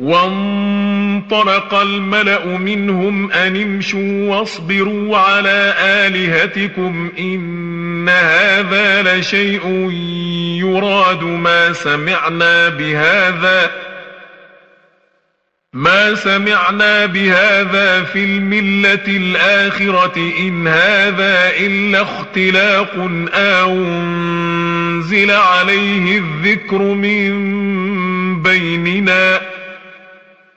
وانطلق الملأ منهم أن امشوا واصبروا على آلهتكم إن هذا لشيء يراد ما سمعنا بهذا ما سمعنا بهذا في الملة الآخرة إن هذا إلا اختلاق أنزل عليه الذكر من بيننا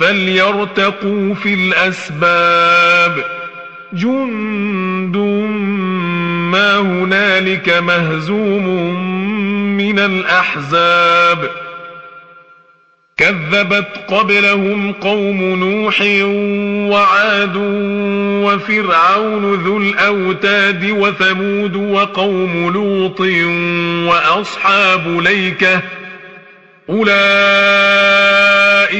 فليرتقوا في الأسباب. جند ما هنالك مهزوم من الأحزاب. كذبت قبلهم قوم نوح وعاد وفرعون ذو الأوتاد وثمود وقوم لوط وأصحاب ليكة. أولئك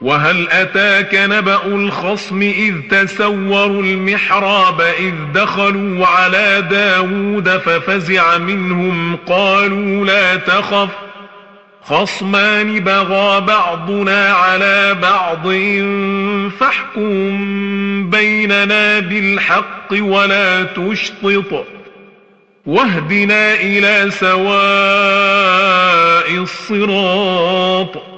وهل أتاك نبأ الخصم إذ تسوروا المحراب إذ دخلوا على داود ففزع منهم قالوا لا تخف خصمان بغى بعضنا على بعض فاحكم بيننا بالحق ولا تشطط واهدنا إلى سواء الصراط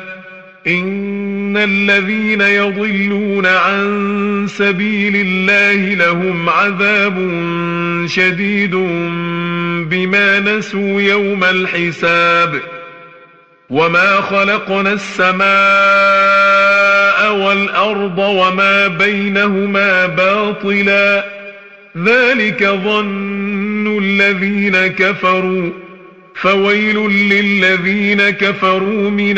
إن الذين يضلون عن سبيل الله لهم عذاب شديد بما نسوا يوم الحساب وما خلقنا السماء والأرض وما بينهما باطلا ذلك ظن الذين كفروا فويل للذين كفروا من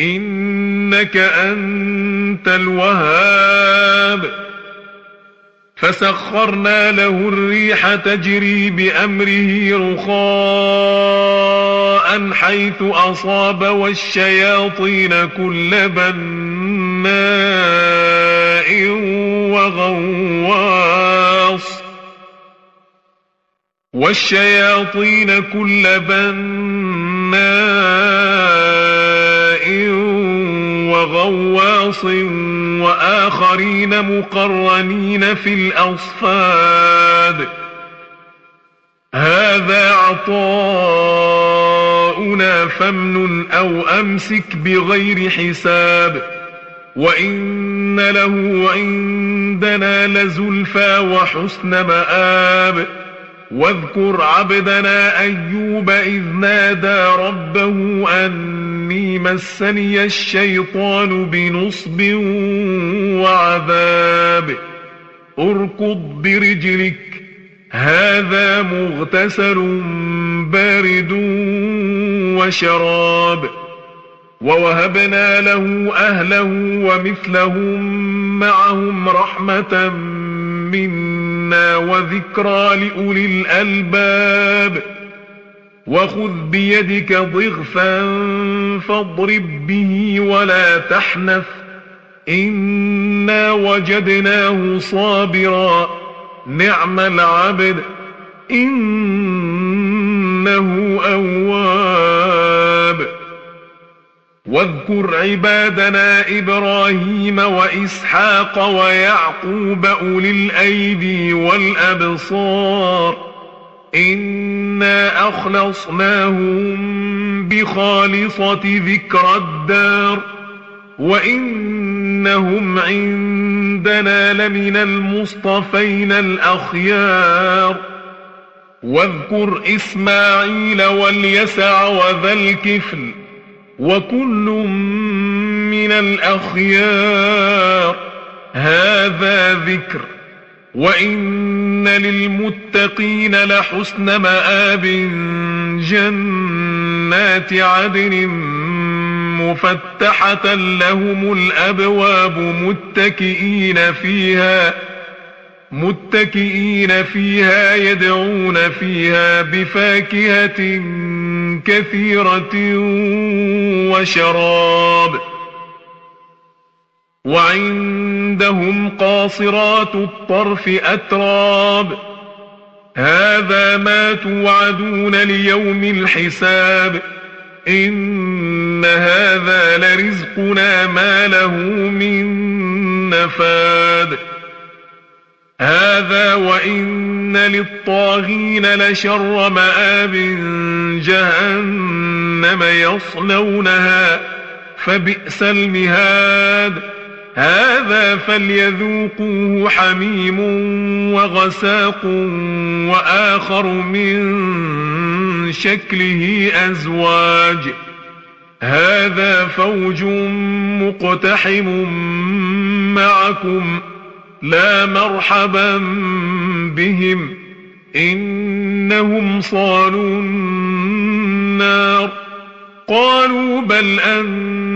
إنك أنت الوهاب. فسخرنا له الريح تجري بأمره رخاء حيث أصاب والشياطين كل بناء وغواص. والشياطين كل بناء وغواص وآخرين مقرنين في الأصفاد. هذا عطاؤنا فمن أو أمسك بغير حساب. وإن له عندنا لزلفى وحسن مآب. واذكر عبدنا أيوب إذ نادى ربه أني مسني الشيطان بنصب وعذاب. اركض برجلك هذا مغتسل بارد وشراب. ووهبنا له أهله ومثلهم معهم رحمة منا وذكرى لأولي الألباب. وخذ بيدك ضغفا فاضرب به ولا تحنث. إنا وجدناه صابرا. نعم العبد. إنه أواب. واذكر عبادنا إبراهيم وإسحاق ويعقوب أولي الأيدي والأبصار. إنا أخلصناهم بخالصة ذكر الدار وإنهم عندنا لمن المصطفين الأخيار واذكر إسماعيل واليسع وذا الكفل وكل من الأخيار هذا ذكر وإن للمتقين لحسن مآب جنات عدن مفتحة لهم الأبواب متكئين فيها متكئين فيها يدعون فيها بفاكهة كثيرة وشراب. وعندهم قاصرات الطرف أتراب. هذا ما توعدون ليوم الحساب. إن هذا لرزقنا ما له من نفاد. هذا وإن للطاغين لشر مآب جهنم يصلونها فبئس المهاد. هذا فليذوقوه حميم وغساق وآخر من شكله أزواج. هذا فوج مقتحم معكم. لا مرحبا بهم. إنهم صالوا النار. قالوا بل أنتم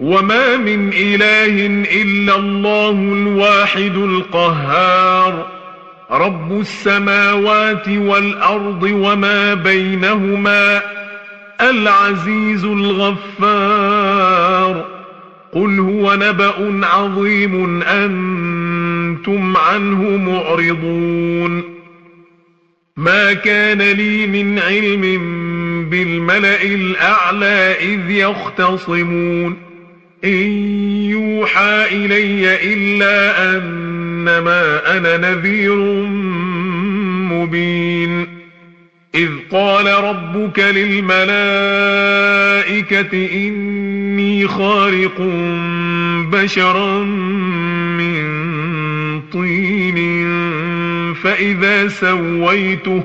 وما من إله إلا الله الواحد القهار. رب السماوات والأرض وما بينهما العزيز الغفار. قل هو نبأ عظيم أنتم عنه معرضون. ما كان لي من علم بالملأ الأعلى إذ يختصمون إن يوحى إلي إلا أنما أنا نذير مبين إذ قال ربك للملائكة إني خارق بشرا من طين فإذا سويته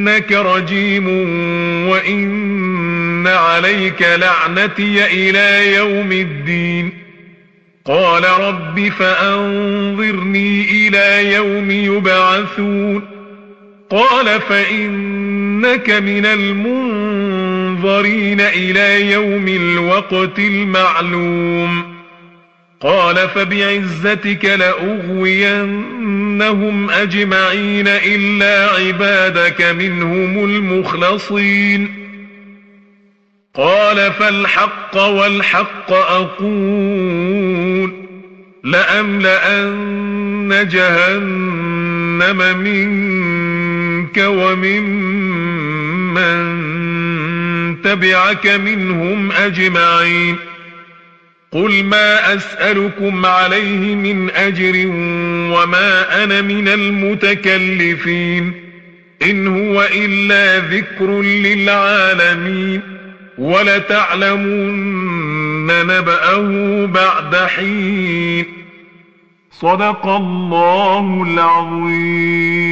فإنك رجيم وإن عليك لعنتي إلى يوم الدين. قال رب فأنظرني إلى يوم يبعثون. قال فإنك من المنظرين إلى يوم الوقت المعلوم. قال فبعزتك لأغوينهم أجمعين إلا عبادك منهم المخلصين. قال فالحق والحق أقول لأملأن جهنم منك ومن من تبعك منهم أجمعين. قل ما أسألكم عليه من أجر وما أنا من المتكلفين إن هو إلا ذكر للعالمين ولتعلمن نبأه بعد حين صدق الله العظيم